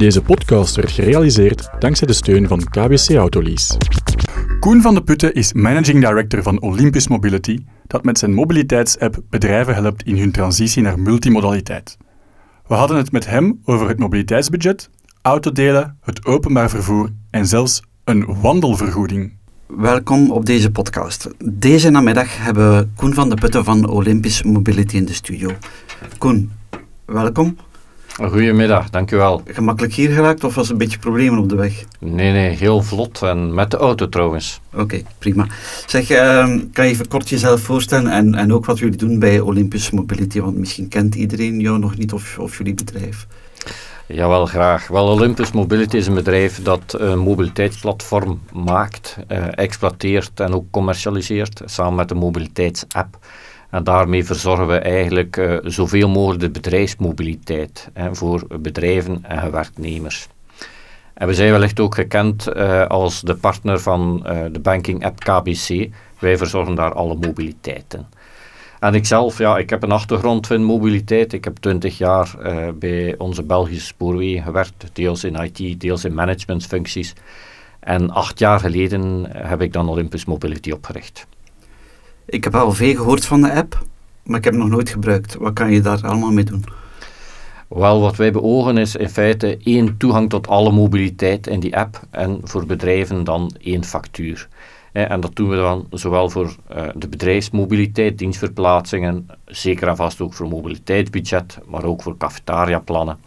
Deze podcast werd gerealiseerd dankzij de steun van KBC Autolease. Koen van de Putten is Managing Director van Olympus Mobility, dat met zijn mobiliteitsapp bedrijven helpt in hun transitie naar multimodaliteit. We hadden het met hem over het mobiliteitsbudget, autodelen, het openbaar vervoer en zelfs een wandelvergoeding. Welkom op deze podcast. Deze namiddag hebben we Koen van de Putten van Olympus Mobility in de studio. Koen, welkom. Goedemiddag, dankjewel. Gemakkelijk hier geraakt of was er een beetje problemen op de weg? Nee, nee, heel vlot en met de auto trouwens. Oké, prima. Zeg, uh, kan je even kort jezelf voorstellen en, en ook wat jullie doen bij Olympus Mobility? Want misschien kent iedereen jou nog niet of, of jullie bedrijf. Jawel, graag. Wel, Olympus Mobility is een bedrijf dat een mobiliteitsplatform maakt, uh, exploiteert en ook commercialiseert, samen met een mobiliteitsapp. En daarmee verzorgen we eigenlijk uh, zoveel mogelijk de bedrijfsmobiliteit hè, voor bedrijven en werknemers. En we zijn wellicht ook gekend uh, als de partner van uh, de banking app KBC. Wij verzorgen daar alle mobiliteiten. En ikzelf, ja, ik heb een achtergrond in mobiliteit. Ik heb twintig jaar bij onze Belgische spoorwegen gewerkt, deels in IT, deels in managementfuncties. En acht jaar geleden heb ik dan Olympus Mobility opgericht. Ik heb al veel gehoord van de app, maar ik heb nog nooit gebruikt. Wat kan je daar allemaal mee doen? Wel, wat wij beogen is in feite één toegang tot alle mobiliteit in die app en voor bedrijven dan één factuur. En dat doen we dan zowel voor uh, de bedrijfsmobiliteit, dienstverplaatsingen, zeker en vast ook voor mobiliteitsbudget, maar ook voor cafetariaplannen.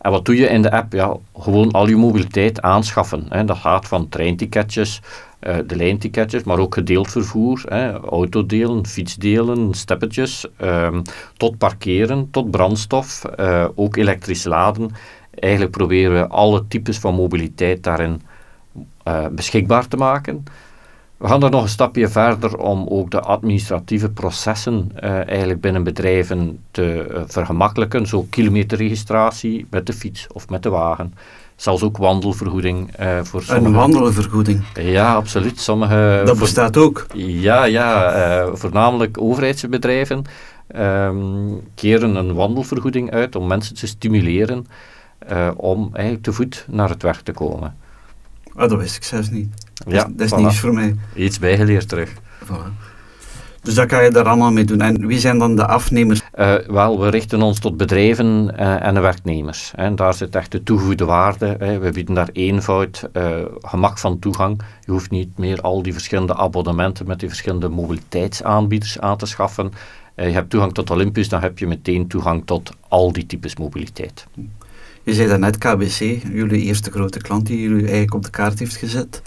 En wat doe je in de app? Ja, gewoon al je mobiliteit aanschaffen. Hè. Dat gaat van treinticketjes, uh, de lijnticketjes, maar ook gedeeld vervoer, hè, autodelen, fietsdelen, steppetjes, um, tot parkeren, tot brandstof, uh, ook elektrisch laden. Eigenlijk proberen we alle types van mobiliteit daarin uh, beschikbaar te maken. We gaan er nog een stapje verder om ook de administratieve processen uh, eigenlijk binnen bedrijven te uh, vergemakkelijken. Zo kilometerregistratie met de fiets of met de wagen. Zelfs ook wandelvergoeding. Uh, voor sommige... Een wandelvergoeding? Ja, absoluut. Sommige, Dat bestaat ook? Ja, ja voornamelijk overheidsbedrijven um, keren een wandelvergoeding uit om mensen te stimuleren om eigenlijk te voet naar het werk te komen. Oh, dat wist ik zelfs niet. Ja, dat is voilà. nieuws voor mij. Iets bijgeleerd terug. Voilà. Dus dat kan je daar allemaal mee doen. En wie zijn dan de afnemers? Uh, wel, we richten ons tot bedrijven uh, en de werknemers. En daar zit echt de toegevoegde waarde. Hè. We bieden daar eenvoud, uh, gemak van toegang. Je hoeft niet meer al die verschillende abonnementen met die verschillende mobiliteitsaanbieders aan te schaffen. je hebt toegang tot Olympus, dan heb je meteen toegang tot al die types mobiliteit. Je zei daarnet KBC, jullie eerste grote klant die jullie eigenlijk op de kaart heeft gezet.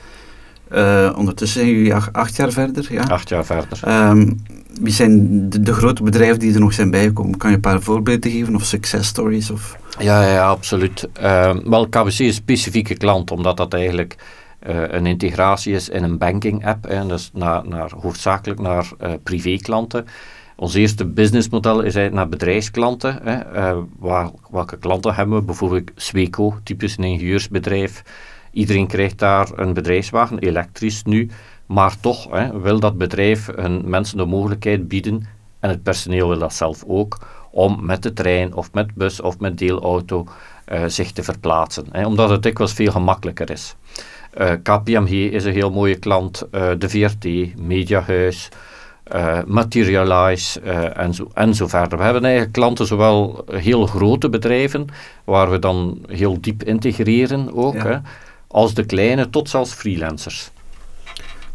Uh, ondertussen zijn jullie acht, acht, jaar verder. Ja? Acht jaar verder. Um, wie zijn de, de, grote bedrijven die er nog zijn bijgekomen? Kan je een paar voorbeelden geven of success stories? Of? Ja, ja, absoluut. Uh, wel, KBC is een specifieke klant, omdat dat eigenlijk uh, een integratie is in een banking app. En dus naar, naar, hoofdzakelijk naar privéklanten. Ons eerste businessmodel is eigenlijk naar bedrijfsklanten. Hè. Waar, welke klanten hebben we? Bijvoorbeeld Sweco, typisch een ingenieursbedrijf. Iedereen krijgt daar een bedrijfswagen, elektrisch nu, maar toch hè, wil dat bedrijf hun mensen de mogelijkheid bieden, en het personeel wil dat zelf ook, om met de trein of met bus of met deelauto uh, zich te verplaatsen. Hè, omdat het dikwijls veel gemakkelijker is. Uh, KPMG is een heel mooie klant, uh, de VRT, Mediahuis, Materialize en, zo, en zo verder. We hebben eigenlijk klanten, zowel heel grote bedrijven, waar we dan heel diep integreren ook, ja. hè, als de kleine tot zelfs freelancers.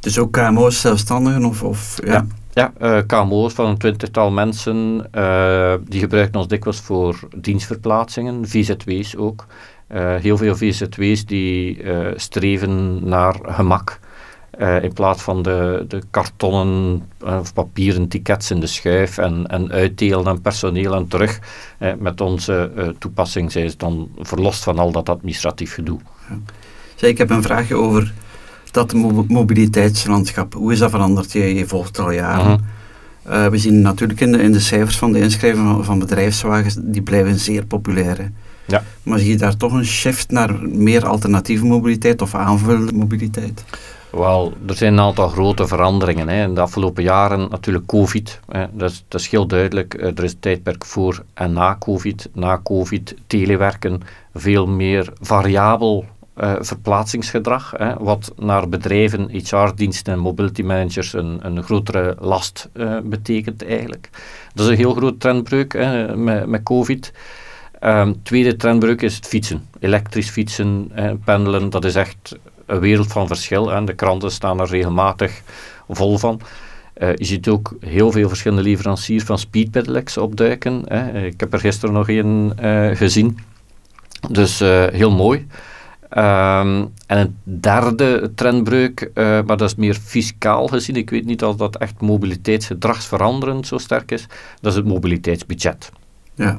Dus ook KMO's, zelfstandigen of... of ja, ja, ja uh, KMO's van een twintigtal mensen, uh, die gebruiken ons dikwijls voor dienstverplaatsingen, VZW's ook. Uh, heel veel VZW's die streven naar gemak. in plaats van de, de kartonnen of papieren tickets in de schuif en, en uitdelen aan personeel en terug. met onze toepassing zijn ze dan verlost van al dat administratief gedoe. Ja. Zeg, ik heb een vraagje over dat mobiliteitslandschap. Hoe is dat veranderd? Je, je volgt al jaren. Uh -huh. uh, we zien natuurlijk in de, in de cijfers van de inschrijving van, van bedrijfswagens, die blijven zeer populair. Hè? Ja. Maar zie je daar toch een shift naar meer alternatieve mobiliteit of aanvullende mobiliteit? Wel, er zijn een aantal grote veranderingen. Hè. In de afgelopen jaren natuurlijk COVID. Hè. Dat, is, dat is heel duidelijk. Eh, er is een tijdperk voor en na COVID. Na COVID telewerken, veel meer variabel uh, verplaatsingsgedrag, hè, wat naar bedrijven, HR-diensten en mobility managers een, een grotere last uh, betekent eigenlijk. Dat is een heel groot trendbreuk hè, met, met COVID. Um, tweede trendbreuk is het fietsen. Elektrisch fietsen, eh, pendelen, dat is echt een wereld van verschil. Hè. De kranten staan er regelmatig vol van. Uh, je ziet ook heel veel verschillende leveranciers van speedpedelecs opduiken. Hè. Ik heb er gisteren nog uh, gezien. Dus heel mooi. Um, en een derde trendbreuk, maar dat is meer fiscaal gezien. Ik weet niet of dat echt mobiliteitsgedragsveranderend zo sterk is. Dat is het mobiliteitsbudget. Ja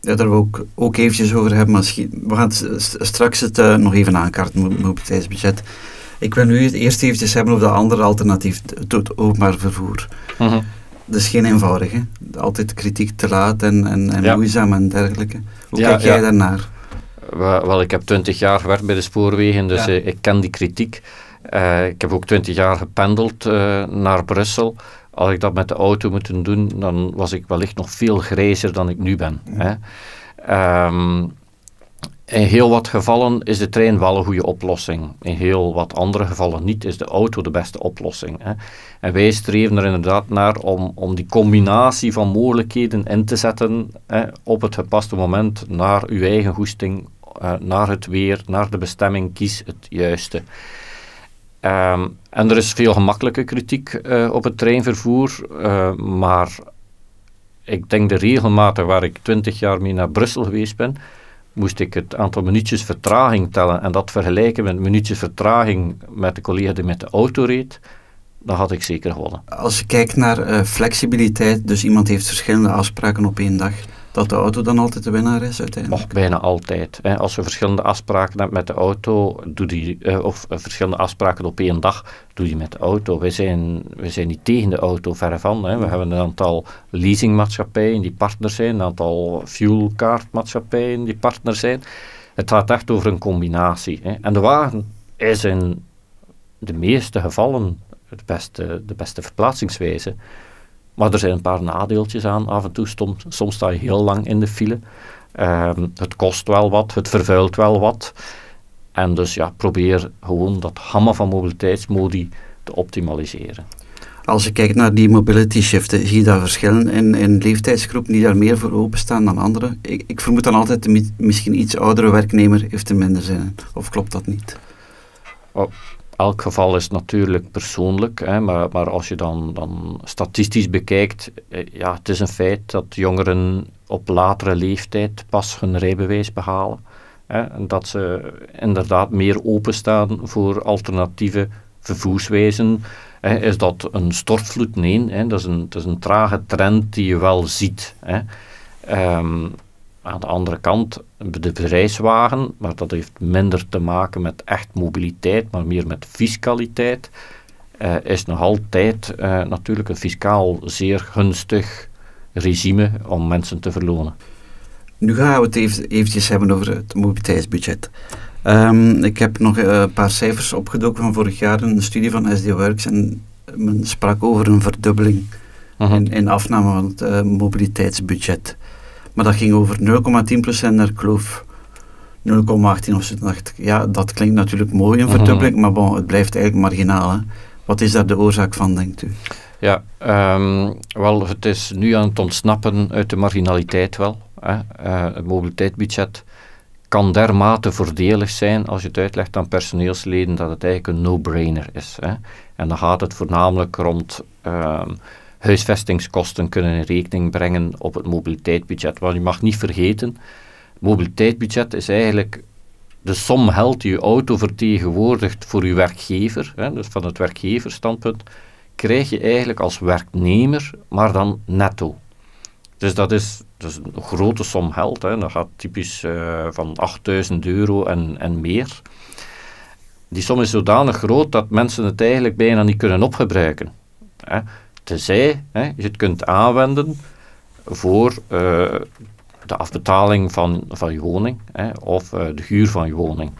ja, daar we ook, ook eventjes over hebben. Maar we gaan straks het uh, nog even aankaarten, het mobiliteitsbudget. Ik wil nu het eerst eventjes hebben over de andere alternatief, het openbaar vervoer. Uh Dat is geen eenvoudig, hè? Altijd kritiek te laat en, en, en moeizaam en dergelijke. Hoe kijk jij daarnaar? Wel, ik heb twintig jaar gewerkt bij de spoorwegen, dus eh, ik ken die kritiek. Uh, ik heb ook twintig jaar gependeld uh, naar Brussel. Als ik dat met de auto moet doen, dan was ik wellicht nog veel grijzer dan ik nu ben. Hè. Um, in heel wat gevallen is de trein wel een goede oplossing. In heel wat andere gevallen niet, is de auto de beste oplossing. Hè. En wij streven er inderdaad naar om, om die combinatie van mogelijkheden in te zetten hè, op het gepaste moment, naar uw eigen goesting, uh, naar het weer, naar de bestemming, kies het juiste. Um, en er is veel gemakkelijke kritiek uh, op het treinvervoer, uh, maar ik denk de regelmatig waar ik twintig jaar mee naar Brussel geweest ben, moest ik het aantal minuutjes vertraging tellen en dat vergelijken met minuutjes vertraging met de collega die met de auto reed, dan had ik zeker gewonnen. Als je kijkt naar flexibiliteit, dus iemand heeft verschillende afspraken op één dag, dat de auto dan altijd de winnaar is uiteindelijk? Och, bijna altijd. Hè. Als je verschillende afspraken hebt met de auto, doe die, uh, of uh, verschillende afspraken op één dag, doe die met de auto. Wij zijn, wij zijn niet tegen de auto, verre van. Hè. We hebben een aantal leasingmaatschappijen die partner zijn, een aantal fuelkaartmaatschappijen die partner zijn. Het gaat echt over een combinatie. Hè. En de wagen is in de meeste gevallen het beste, de beste verplaatsingswijze. Maar er zijn een paar nadeeltjes aan. Af en toe soms, soms sta je heel lang in de file. Ehm, het kost wel wat, het vervuilt wel wat. En dus ja, probeer gewoon dat hammer van mobiliteitsmodi te optimaliseren. Als je kijkt naar die mobility shiften, zie je daar verschillen in, in leeftijdsgroepen die daar meer voor openstaan dan anderen? Ik, ik vermoed dan altijd, de misschien iets oudere werknemer heeft er minder zin in. Of klopt dat niet? Oh, elk geval is natuurlijk persoonlijk, hè, maar, maar als je dan, dan statistisch bekijkt, eh, ja, het is een feit dat jongeren op latere leeftijd pas hun rijbewijs behalen. Hè, en dat ze inderdaad meer openstaan voor alternatieve vervoerswijzen. Hè, is dat een stortvloed? Nee, hè, dat, is een, dat is een trage trend die je wel ziet. Hè. Um, aan de andere kant, de bedrijfswagen, maar dat heeft minder te maken met echt mobiliteit, maar meer met fiscaliteit, uh, is nog altijd uh, natuurlijk een fiscaal zeer gunstig regime om mensen te verlonen. Nu gaan we het even, eventjes hebben over het mobiliteitsbudget. Um, ik heb nog uh, een paar cijfers opgedoken van vorig jaar, een studie van SD Works, en men sprak over een verdubbeling -huh. in, in afname van het mobiliteitsbudget. Maar dat ging over 0,10% naar kloof 0,18 of zo. dacht ik, ja, dat klinkt natuurlijk mooi, een mhm. verdubbeling, maar bon, het blijft eigenlijk marginaal. Hè. Wat is daar de oorzaak van, denkt u? Ja, um, wel, het is nu aan het ontsnappen uit de marginaliteit wel. Hè. Uh, het mobiliteitsbudget kan dermate voordelig zijn als je het uitlegt aan personeelsleden dat het eigenlijk een no-brainer is. Hè. En dan gaat het voornamelijk rond um, huisvestingskosten kunnen in rekening brengen op het mobiliteitsbudget. Want je mag niet vergeten, het mobiliteitsbudget is eigenlijk de som geld die je auto vertegenwoordigt voor je werkgever, hè, dus van het werkgeverstandpunt, krijg je eigenlijk als werknemer, maar dan netto. Dus dat is, een grote som geld. Hè. Dat gaat typisch uh, van 8000 euro en, en meer. Die som is zodanig groot dat mensen het eigenlijk bijna niet kunnen opgebruiken. Hè tenzij hè, je het kunt aanwenden voor uh, de afbetaling van, van je woning hè, of uh, de huur van je woning.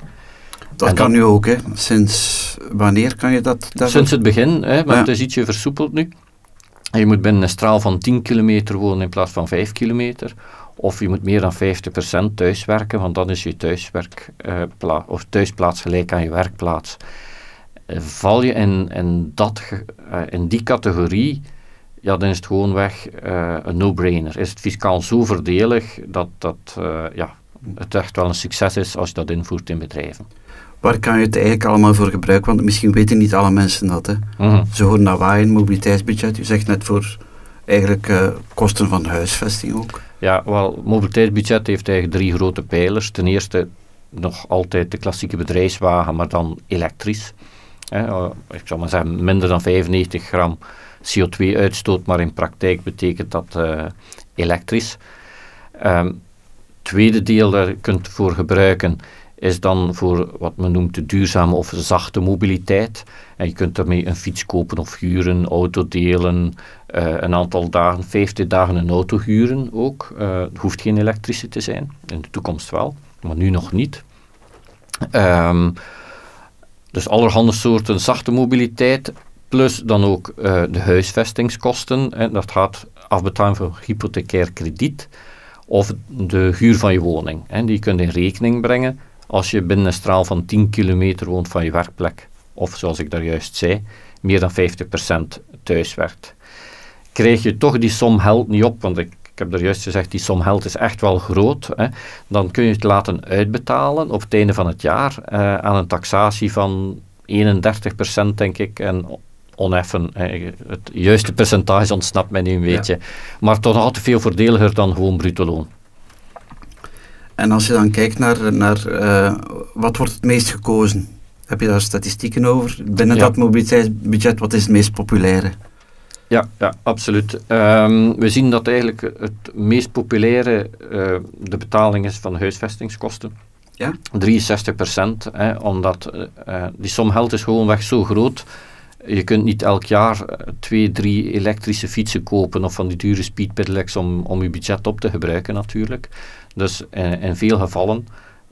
Dat kan nu ook, hè. Sinds wanneer kan je dat? Sinds het begin, hè, maar het is ietsje versoepeld nu. Je moet binnen een straal van 10 kilometer wonen in plaats van 5 kilometer. Of je moet meer dan 50% thuiswerken, want dan is je thuiswerk, uh, of thuisplaats gelijk aan je werkplaats. Val je in, in, dat, uh, in die categorie, ja, dan is het gewoon weg een no-brainer. Is het fiscaal zo voordelig dat, dat ja, het echt wel een succes is als je dat invoert in bedrijven. Waar kan je het eigenlijk allemaal voor gebruiken? Want misschien weten niet alle mensen dat. Hè? Mm Ze horen naar waaien, mobiliteitsbudget. U zegt net voor eigenlijk kosten van huisvesting ook. Ja, wel, mobiliteitsbudget heeft eigenlijk drie grote pijlers. Ten eerste nog altijd de klassieke bedrijfswagen, maar dan elektrisch. Eh, ik zou maar zeggen, minder dan 95 gram CO2-uitstoot, maar in praktijk betekent dat uh, elektrisch. Um, tweede deel daar kunt voor gebruiken is dan voor wat men noemt de duurzame of zachte mobiliteit. En je kunt daarmee een fiets kopen of huren, auto delen, uh, een aantal dagen, 50 dagen een auto huren ook. Het hoeft geen elektrische te zijn, in de toekomst wel, maar nu nog niet. Um, dus allerhande soorten zachte mobiliteit, plus dan ook uh, de huisvestingskosten. Hè, dat gaat afbetaling van hypothecair krediet of de huur van je woning. Hè, die kun je in rekening brengen als je binnen een straal van 10 kilometer woont van je werkplek. Of zoals ik daar juist zei, meer dan 50% thuis werkt. Krijg je toch die som geld niet op, want ik, ik heb er juist gezegd, die som geld is echt wel groot. Hè, dan kun je het laten uitbetalen op het einde van het jaar uh, aan een taxatie van 31% denk ik. En oneffen, het juiste percentage ontsnapt mij nu een beetje. Maar toch altijd veel voordeliger dan gewoon bruto loon. En als je dan kijkt naar, naar uh, wat wordt het meest gekozen? Heb je daar statistieken over? Binnen dat mobiliteitsbudget, wat is het meest populaire? Ja, ja absoluut. Um, we zien dat eigenlijk het meest populaire uh, de betaling is van huisvestingskosten. Ja? 63 procent, omdat uh, die som geld is gewoonweg zo groot. Je kunt niet elk jaar twee, drie elektrische fietsen kopen of van die dure speedpedelecs om, om je budget op te gebruiken natuurlijk. Dus in, in veel gevallen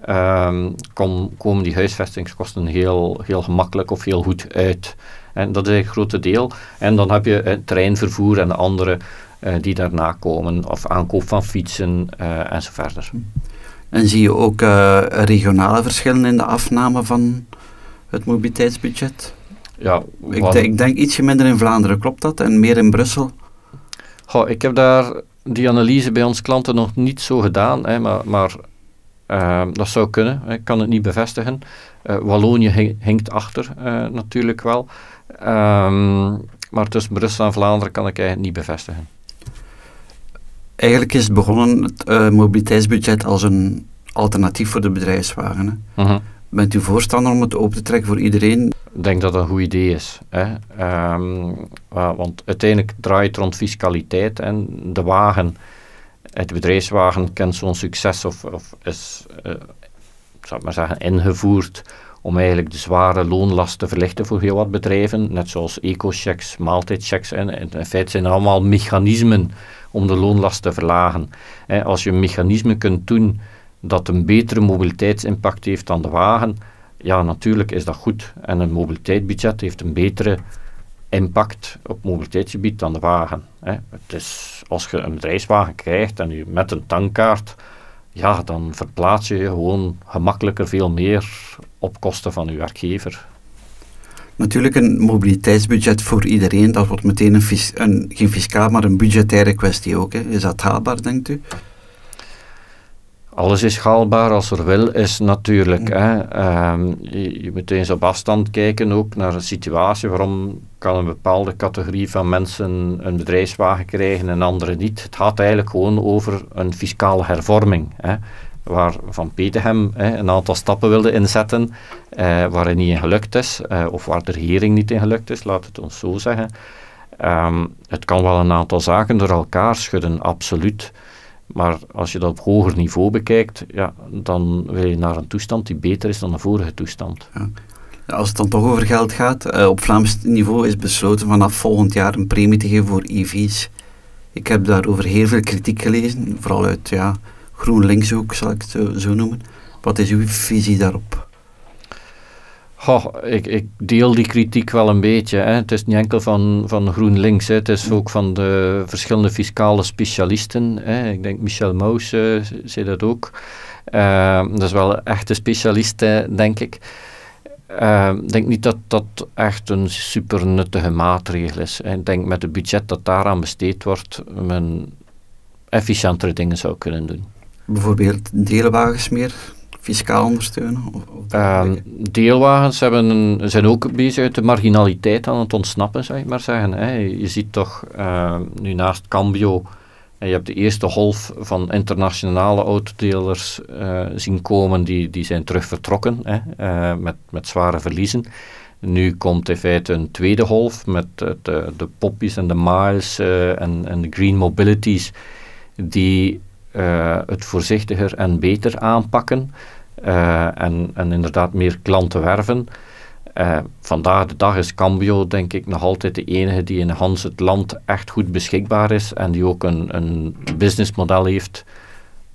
um, kom, komen die huisvestingskosten heel, heel gemakkelijk of heel goed uit. En dat is een grote deel. En dan heb je uh, treinvervoer en andere uh, die daarna komen, of aankoop van fietsen en zo verder. En zie je ook regionale verschillen in de afname van het mobiliteitsbudget? Ja, ik, ik, denk ietsje minder in Vlaanderen, klopt dat? En meer in Brussel? Goh, ik heb daar die analyse bij ons klanten nog niet zo gedaan, hè, maar, maar uh, dat zou kunnen. Ik kan het niet bevestigen. Uh, Wallonië hinkt achter uh, natuurlijk wel. Um, maar tussen Brussel en Vlaanderen kan ik eigenlijk niet bevestigen. Eigenlijk is het begonnen, het mobiliteitsbudget, als een alternatief voor de bedrijfswagen. Hè? -huh. Bent u voorstander om het open te trekken voor iedereen? Ik denk dat dat een goed idee is. Hè. Um, want uiteindelijk draait het rond fiscaliteit en de wagen, het bedrijfswagen kent zo'n succes of, of is, uh, zou ik maar zeggen, ingevoerd om eigenlijk de zware loonlast te verlichten voor heel wat bedrijven, net zoals eco-checks, maaltijdchecks. En in feite zijn er allemaal mechanismen om de loonlast te verlagen. als je een mechanisme kunt doen dat een betere mobiliteitsimpact heeft dan de wagen, ja, natuurlijk is dat goed. En een mobiliteitsbudget heeft een betere impact op mobiliteitsgebied dan de wagen. Hè. Het is, als je een bedrijfswagen krijgt en je met een tankkaart, ja, dan verplaats je gewoon gemakkelijker veel meer op kosten van je werkgever. Natuurlijk een mobiliteitsbudget voor iedereen, dat wordt meteen een, een geen fiscaal, maar een budgettaire kwestie ook. Hè. Is dat haalbaar, denkt u? alles is haalbaar als er wil is natuurlijk. Hè. Ehm, je, je, moet eens op afstand kijken ook naar een situatie. Waarom kan een bepaalde categorie van mensen een bedrijfswagen krijgen en andere niet? Het gaat eigenlijk gewoon over een fiscale hervorming. Hè, waar Van Petegem hè, een aantal stappen wilde inzetten eh, waar hij niet in gelukt is, eh, of waar de regering niet in gelukt is, laat het ons zo zeggen. Um, het kan wel een aantal zaken door elkaar schudden, absoluut. Maar als je dat op hoger niveau bekijkt, ja, dan wil je naar een toestand die beter is dan de vorige toestand. Ja. Als het dan toch over geld gaat, uh, op Vlaams niveau is besloten vanaf volgend jaar een premie te geven voor EV's. Ik heb daarover heel veel kritiek gelezen, vooral uit ja, GroenLinks ook, zal ik het zo, noemen. Wat is uw visie daarop? Goh, ik, ik, deel die kritiek wel een beetje. Hè. Het is niet enkel van, van GroenLinks, hè. het is ook van de verschillende fiscale specialisten. Hè. Ik denk Michel Maus uh, zei dat ook. Uh, dat is wel een specialist, denk ik. Uh, ik denk niet dat dat echt een super nuttige maatregel is. Ik denk met het budget dat daaraan besteed wordt, men efficiëntere dingen zou kunnen doen. Bijvoorbeeld deelwagens meer fiscaal ondersteunen? Of, uh, deelwagens hebben, zijn ook bezig uit de marginaliteit aan het ontsnappen, zou ik maar zeggen. Hè. Je ziet toch uh, nu naast Cambio, en je hebt de eerste golf van internationale autodelers uh, zien komen, die, die zijn terug vertrokken hè, uh, met, met zware verliezen. Nu komt in feite een tweede golf met de, de poppies en de miles en, en de green mobilities die het voorzichtiger en beter aanpakken. Uh, en, en inderdaad meer klanten werven. Uh, vandaag de dag is Cambio denk ik nog altijd de enige die in Hans het land echt goed beschikbaar is en die ook een, een businessmodel heeft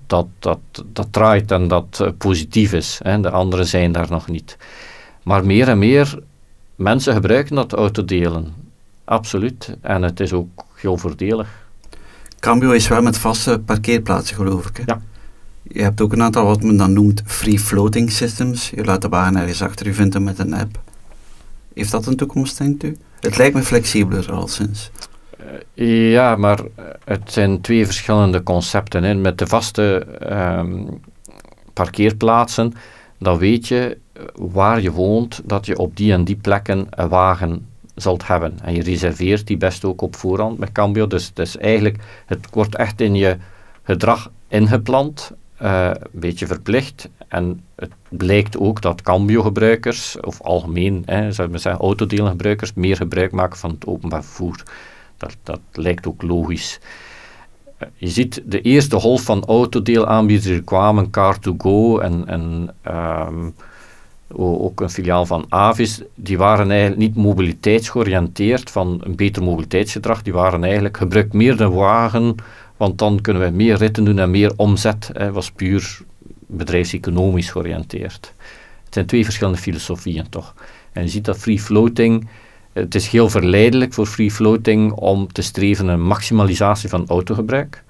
dat, dat, dat draait en dat positief is. Hè. De anderen zijn daar nog niet. Maar meer en meer mensen gebruiken dat autodelen. Absoluut. En het is ook heel voordelig. Cambio is wel met vaste parkeerplaatsen geloof ik. Hè? Ja. Je hebt ook een aantal wat men dan noemt free floating systems. Je laat de wagen ergens achter u vinden met een app. Heeft dat een toekomst, denkt u? Het lijkt me flexibeler al sinds. Uh, ja, maar het zijn twee verschillende concepten. Hè. Met de vaste um, parkeerplaatsen, dan weet je waar je woont, dat je op die en die plekken een wagen zult hebben. En je reserveert die best ook op voorhand met Cambio. Dus, dus eigenlijk, het wordt echt in je gedrag ingeplant uh, een beetje verplicht. En het blijkt ook dat Cambio-gebruikers, of algemeen, hè, zou ik zeggen, autodelengebruikers, meer gebruik maken van het openbaar vervoer. Dat, dat lijkt ook logisch. Uh, je ziet de eerste golf van autodeelaanbieders die kwamen, Car2Go en, en um, ook een filiaal van Avis, die waren eigenlijk niet mobiliteitsgeoriënteerd van een beter mobiliteitsgedrag. Die waren eigenlijk gebruik meer de wagen want dan kunnen we meer ritten doen en meer omzet. Hè, was puur bedrijfseconomisch georiënteerd. Het zijn twee verschillende filosofieën toch. En je ziet dat free floating, het is heel verleidelijk voor free floating om te streven naar maximalisatie van autogebruik.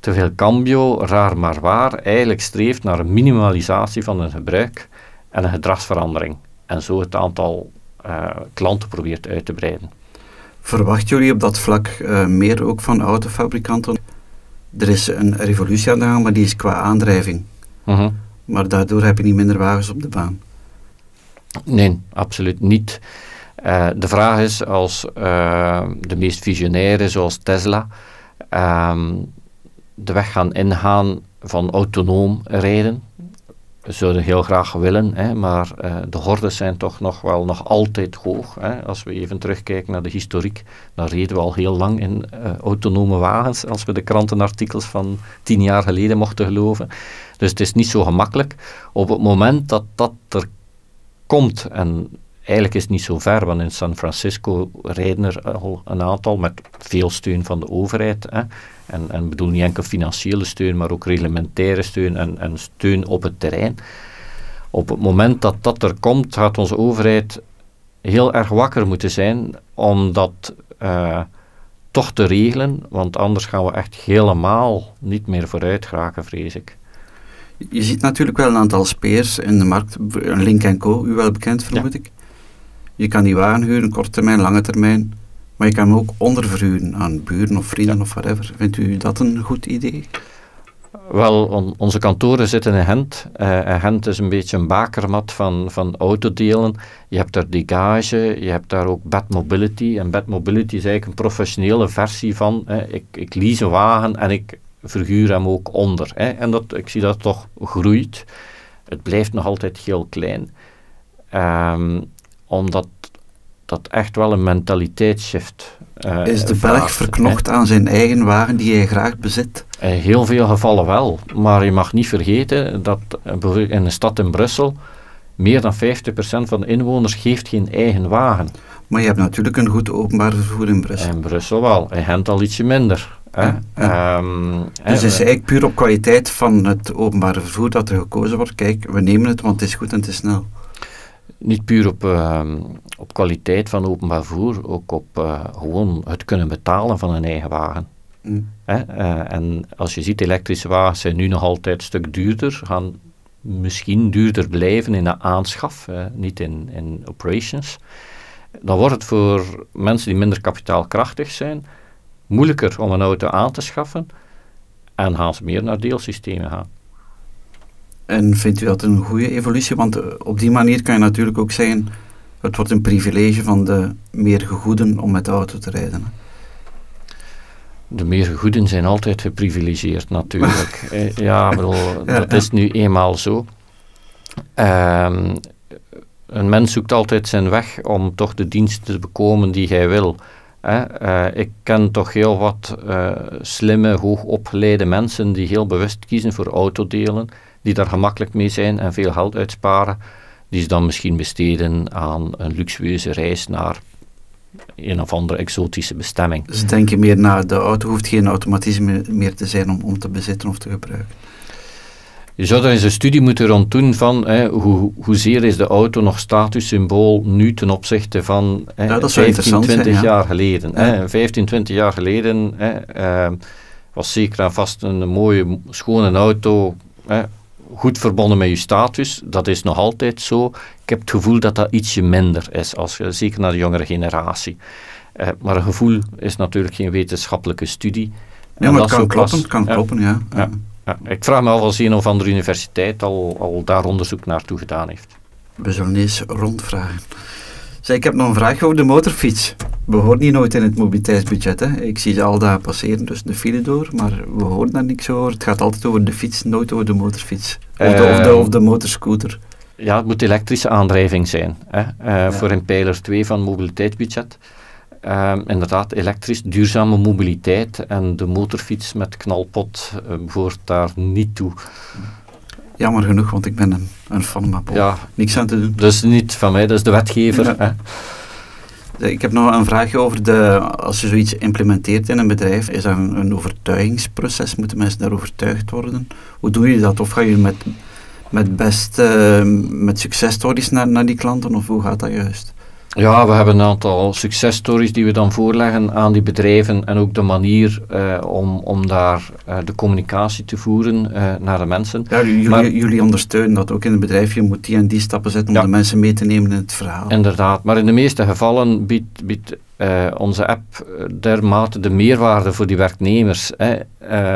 Terwijl Cambio, raar maar waar, eigenlijk streeft naar een minimalisatie van een gebruik en een gedragsverandering. En zo het aantal uh, klanten probeert uit te breiden. Verwachten jullie op dat vlak uh, meer ook van autofabrikanten? er is een revolutie aan de gang, maar die is qua aandrijving. Uh Maar daardoor heb je niet minder wagens op de baan. Nee, absoluut niet. Uh, de vraag is als de meest visionaire, zoals Tesla, uh, de weg gaan ingaan van autonoom rijden zouden heel graag willen, hè, maar uh, de hordes zijn toch nog wel nog altijd hoog. Hè. Als we even terugkijken naar de historiek, dan reden we al heel lang in uh, autonome wagens, als we de krantenartikels van tien jaar geleden mochten geloven. Dus het is niet zo gemakkelijk. Op het moment dat dat er komt, en eigenlijk is het niet zo ver, want in San Francisco rijden er al een aantal met veel steun van de overheid. Hè. En, en bedoel niet enkel financiële steun, maar ook reglementaire steun en, en steun op het terrein. Op het moment dat dat er komt, gaat onze overheid heel erg wakker moeten zijn om dat uh, toch te regelen, want anders gaan we echt helemaal niet meer vooruit geraken, vrees ik. Je ziet natuurlijk wel een aantal speers in de markt, Link Co, u wel bekend vermoed ja. ik. Je kan die wagen huren, korte termijn, lange termijn. Maar je kan hem ook onderverhuren aan buren of vrienden of whatever. Vindt u dat een goed idee? Wel, on, onze kantoren zitten in Gent. Uh, en Gent is een beetje een bakermat van, van autodelen. Je hebt daar Degage, je hebt daar ook Bad Mobility. En Bad Mobility is eigenlijk een professionele versie van uh, ik, ik lease een wagen en ik verhuur hem ook onder. Hè. En dat, ik zie dat toch groeit. Het blijft nog altijd heel klein. Um, omdat dat echt wel een mentaliteitsshift uh, Is de Belg verknocht aan zijn eigen wagen die hij graag bezit? In heel veel gevallen wel, maar je mag niet vergeten dat in een stad in Brussel meer dan 50% van de inwoners geen eigen wagen. Maar je hebt natuurlijk een goed openbaar vervoer in Brussel. In Brussel wel, in Gent al ietsje minder. Ja, ja. Um, dus het is eigenlijk puur op kwaliteit van het openbare vervoer dat er gekozen wordt. Kijk, we nemen het, want het is goed en het is snel. Niet puur op, ehm, op kwaliteit van openbaar vervoer, ook op gewoon het kunnen betalen van een eigen wagen. Mm. en als je ziet, elektrische wagens zijn nu nog altijd een stuk duurder, gaan misschien duurder blijven in de aanschaf, niet in, in operations. Dan wordt het voor mensen die minder kapitaalkrachtig zijn moeilijker om een auto aan te schaffen en gaan ze meer naar deelsystemen gaan. En vindt u dat een goede evolutie? Want eh, op die manier kan je natuurlijk ook zeggen, het wordt een privilege van de meer gegoeden om met de auto te rijden. De meer gegoeden zijn altijd geprivilegeerd natuurlijk. Eh, ja, bedoel, dat is nu eenmaal zo. Ehm, een mens zoekt altijd zijn weg om toch de diensten te bekomen die hij wil. Uh, ik ken toch heel wat uh, slimme, hoogopgeleide mensen die heel bewust kiezen voor autodelen, die daar gemakkelijk mee zijn en veel geld uitsparen, die ze dan misschien besteden aan een luxueuze reis naar een of andere exotische bestemming. Dus denk je meer naar de auto hoeft geen automatisme meer te zijn om, om te bezitten of te gebruiken? Je zou daar eens een studie moeten rond doen van hè, hoe, hoezeer is de auto nog statussymbool nu ten opzichte van hè, ja, 15, 20 jaar geleden. Hè. 15, 20 jaar geleden hè, uh, was zeker en vast een mooie, schone auto, hè, goed verbonden met je status. Dat is nog altijd zo. Ik heb het gevoel dat dat ietsje minder is, als, zeker naar de jongere generatie. Uh, maar een gevoel is natuurlijk geen wetenschappelijke studie. Ja, maar het kan kloppen, kan kloppen, ja. ja. Ja, ik vraag me af of een of andere universiteit al, al daar onderzoek naartoe gedaan heeft. We zullen eens rondvragen. Zeg, ik heb nog een vraag over de motorfiets. We horen niet nooit in het mobiliteitsbudget. Hè. Ik zie ze al daar passeren, dus de file door, maar we horen daar niks over. Het gaat altijd over de fiets, nooit over de motorfiets. Of de, of de, of de motorscooter. Ja, het moet elektrische aandrijving zijn. Hè. Uh, Voor een pijler 2 van het mobiliteitsbudget. Um, inderdaad, elektrisch, duurzame mobiliteit en de motorfiets met knalpot uh, behoort daar niet toe. Jammer genoeg, want ik ben een, een fan, maar ja, niks aan te doen. Dus niet van mij, dat is de wetgever. Hè? Ik heb nog een vraagje over de, als je zoiets implementeert in een bedrijf, is dat een, een overtuigingsproces? Moeten mensen daar overtuigd worden? Hoe doe je dat? Of ga je met, met best, uh, met successtories naar, naar die klanten, of hoe gaat dat juist? Ja, we hebben een aantal successtories die we dan voorleggen aan die bedrijven en ook de manier uh, om, om daar uh, de communicatie te voeren uh, naar de mensen. Ja, jullie, maar, jullie, ondersteunen dat ook in het bedrijf. Je moet die en die stappen zetten om de mensen mee te nemen in het verhaal. Inderdaad, maar in de meeste gevallen biedt, biedt onze app dermate de meerwaarde voor die werknemers. Hè.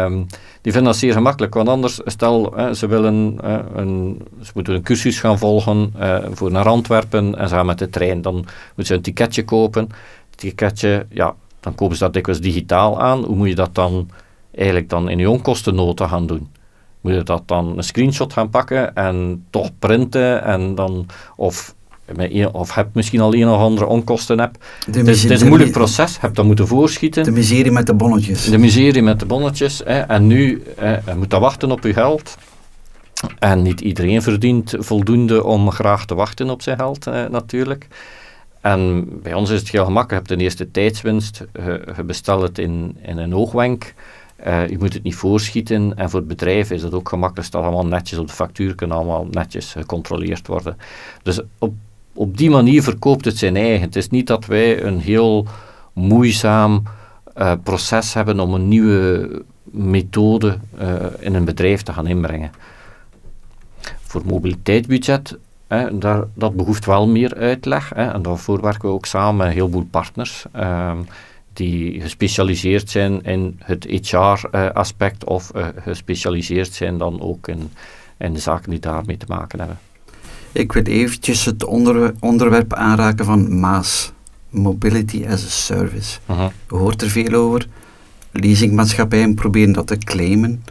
Um, die vinden dat zeer gemakkelijk. Want anders, stel, ze, willen, een, ze moeten een cursus gaan volgen uh, voor naar Antwerpen en ze gaan met de trein. Dan moeten ze een ticketje kopen. Ticketje, ja, dan kopen ze dat dikwijls digitaal aan. Hoe moet je dat dan eigenlijk dan in je onkostennota gaan doen? Moet je dat dan een screenshot gaan pakken en toch printen en dan, of of heb misschien al een of andere onkosten heb. Het is, het is, een moeilijk proces, heb dat moeten voorschieten. De miserie met de bonnetjes. De miserie met de bonnetjes. Hè, en nu hè, moet dat wachten op je geld. En niet iedereen verdient voldoende om graag te wachten op zijn geld, hè, natuurlijk. En bij ons is het heel gemakkelijk. Je hebt de eerste tijdswinst. Je, bestelt het in, in een oogwenk. Uh, je moet het niet voorschieten. En voor het bedrijf is het ook gemakkelijk. Het staat allemaal netjes op de factuur. Kan allemaal netjes gecontroleerd worden. Dus op op die manier verkoopt het zijn eigen. Het is niet dat wij een heel moeizaam uh, proces hebben om een nieuwe methode uh, in een bedrijf te gaan inbrengen. Voor mobiliteitsbudget, hè, daar, dat behoeft wel meer uitleg. Hè, en daarvoor werken we ook samen met een heleboel partners. Uh, die gespecialiseerd zijn in het HR-aspect of gespecialiseerd zijn dan ook in, in de zaken die daarmee te maken hebben. Ik wil eventjes het onder, onderwerp aanraken van MAAS, Mobility as a Service. Uh Je hoort er veel over. Leasingmaatschappijen proberen dat te claimen.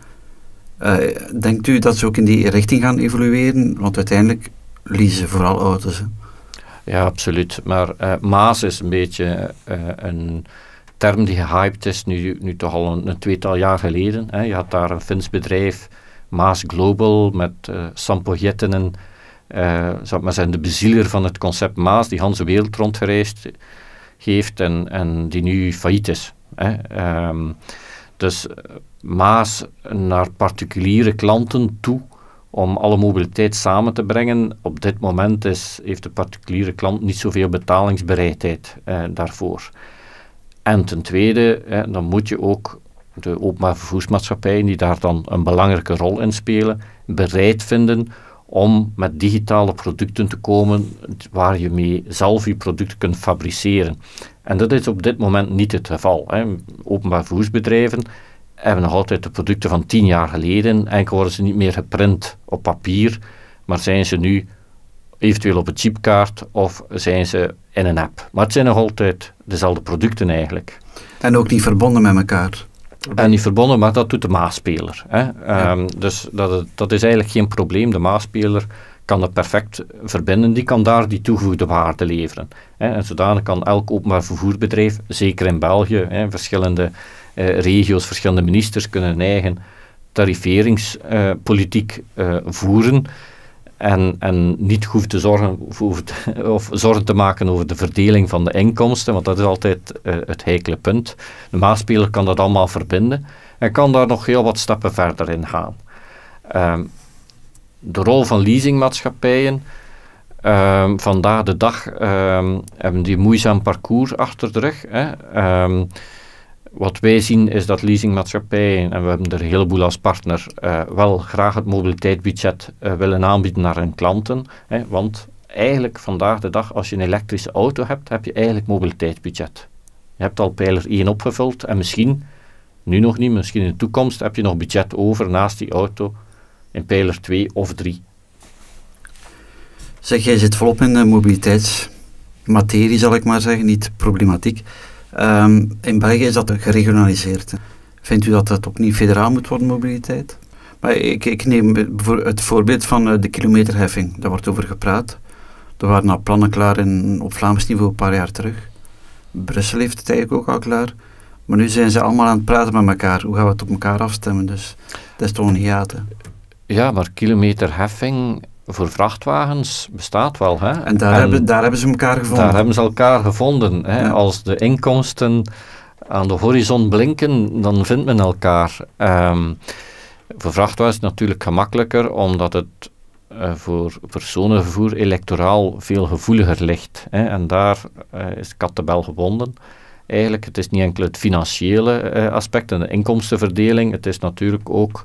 Uh, denkt u dat ze ook in die richting gaan evolueren? Want uiteindelijk leasen vooral auto's. Ja, absoluut. Maar uh, Maas is een beetje uh, een term die gehyped is, nu, nu toch al een, een tweetal jaar geleden. Hè. Je had daar een Fins bedrijf, Maas Global, met uh, Sampo Jettenen zou maar zijn, de bezieler van het concept Maas, die Hans de wereld rondgereisd heeft en, en die nu failliet is. Hè. Um, dus Maas naar particuliere klanten toe om alle mobiliteit samen te brengen. Op dit moment is, heeft de particuliere klant niet zoveel betalingsbereidheid eh, daarvoor. En ten tweede, dan moet je ook de openbaar vervoersmaatschappijen, die daar dan een belangrijke rol in spelen, bereid vinden om met digitale producten te komen waar je mee zelf je producten kunt fabriceren. En dat is op dit moment niet het geval. Hè. Openbaar vervoersbedrijven hebben nog altijd de producten van tien jaar geleden, enkel worden ze niet meer geprint op papier, maar zijn ze nu eventueel op een chipkaart of zijn ze in een app. Maar het zijn nog altijd dezelfde producten eigenlijk. En ook niet verbonden met elkaar. En niet verbonden, maar dat doet de maasspeler. Hè. Ehm, dus dat, dat is eigenlijk geen probleem. De maasspeler kan dat perfect verbinden, die kan daar die toegevoegde waarde leveren. Hè. En zodanig kan elk openbaar vervoerbedrijf, zeker in België, hè, verschillende eh, regio's, verschillende ministers kunnen eigen tariferingspolitiek eh, voeren en, en niet hoeft te zorgen voor, of zorgen te maken over de verdeling van de inkomsten, want dat is altijd uh, het heikele punt. De maasspeler kan dat allemaal verbinden en kan daar nog heel wat stappen verder in gaan. Um, de rol van leasingmaatschappijen. Um, vandaag de dag um, hebben die moeizaam parcours achter de rug. Wat wij zien is dat leasingmaatschappijen, en we hebben er een heleboel als partner, uh, wel graag het mobiliteitsbudget uh, willen aanbieden naar hun klanten. Hè, want eigenlijk vandaag de dag, als je een elektrische auto hebt, heb je eigenlijk mobiliteitsbudget. Je hebt al pijler 1 opgevuld en misschien, nu nog niet, misschien in de toekomst, heb je nog budget over naast die auto in pijler 2 of 3. Zeg, jij zit volop in de mobiliteitsmaterie, zal ik maar zeggen, niet problematiek. Um, in België is dat geregionaliseerd. Vindt u dat dat opnieuw federaal moet worden, mobiliteit? Maar ik, ik neem het voorbeeld van uh, de kilometerheffing. Daar wordt over gepraat. Er waren al plannen klaar in, op Vlaams niveau een paar jaar terug. Brussel heeft het eigenlijk ook al klaar. Maar nu zijn ze allemaal aan het praten met elkaar. Hoe gaan we het op elkaar afstemmen? Dus dat is toch een hiaten. Ja, maar kilometerheffing voor vrachtwagens bestaat wel. Hè? En daar, hebben, daar hebben ze elkaar gevonden. Daar hebben ze elkaar gevonden. Hè? Als de inkomsten aan de horizon blinken, dan vindt men elkaar. Um, voor vrachtwagens is het natuurlijk gemakkelijker, omdat het uh, voor personenvervoer electoraal veel gevoeliger ligt. Hè? En daar uh, is kattenbel gebonden. Eigenlijk, het is niet enkel het financiële uh, aspect en de inkomstenverdeling, het is natuurlijk ook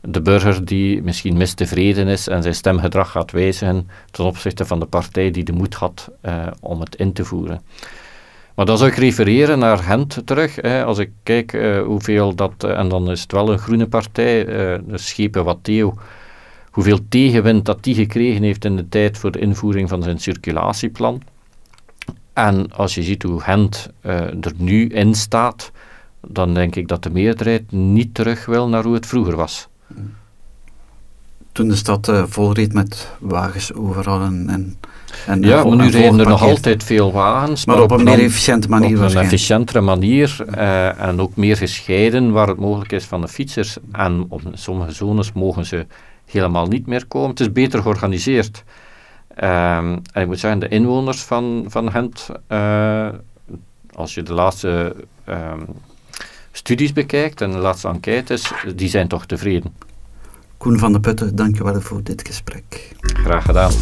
de burger die misschien mistevreden is en zijn stemgedrag gaat wijzigen ten opzichte van de partij die de moed had uh, om het in te voeren. Maar dan zou ik refereren naar Gent terug. Als ik kijk uh, hoeveel dat, uh, en dan is het wel een groene partij, de schepen wat hoeveel tegenwind dat die gekregen heeft in de tijd voor de invoering van zijn circulatieplan. En als je ziet hoe Gent er nu in staat, dan denk ik dat de meerderheid niet terug wil naar hoe het vroeger was toen de stad uh, vol reed met wagens overal en, en, en ja, maar nu rijden er nog altijd veel wagens. Maar, op een meer efficiënte manier Op een efficiëntere manier uh, en ook meer gescheiden waar het mogelijk is van de fietsers. En op sommige zones mogen ze helemaal niet meer komen. Het is beter georganiseerd. Um, en ik moet zeggen, de inwoners van, van Gent, uh, als je de laatste um, studies bekijkt en de laatste enquêtes, die zijn toch tevreden. Koen van de Putten, dankjewel voor dit gesprek. Graag gedaan.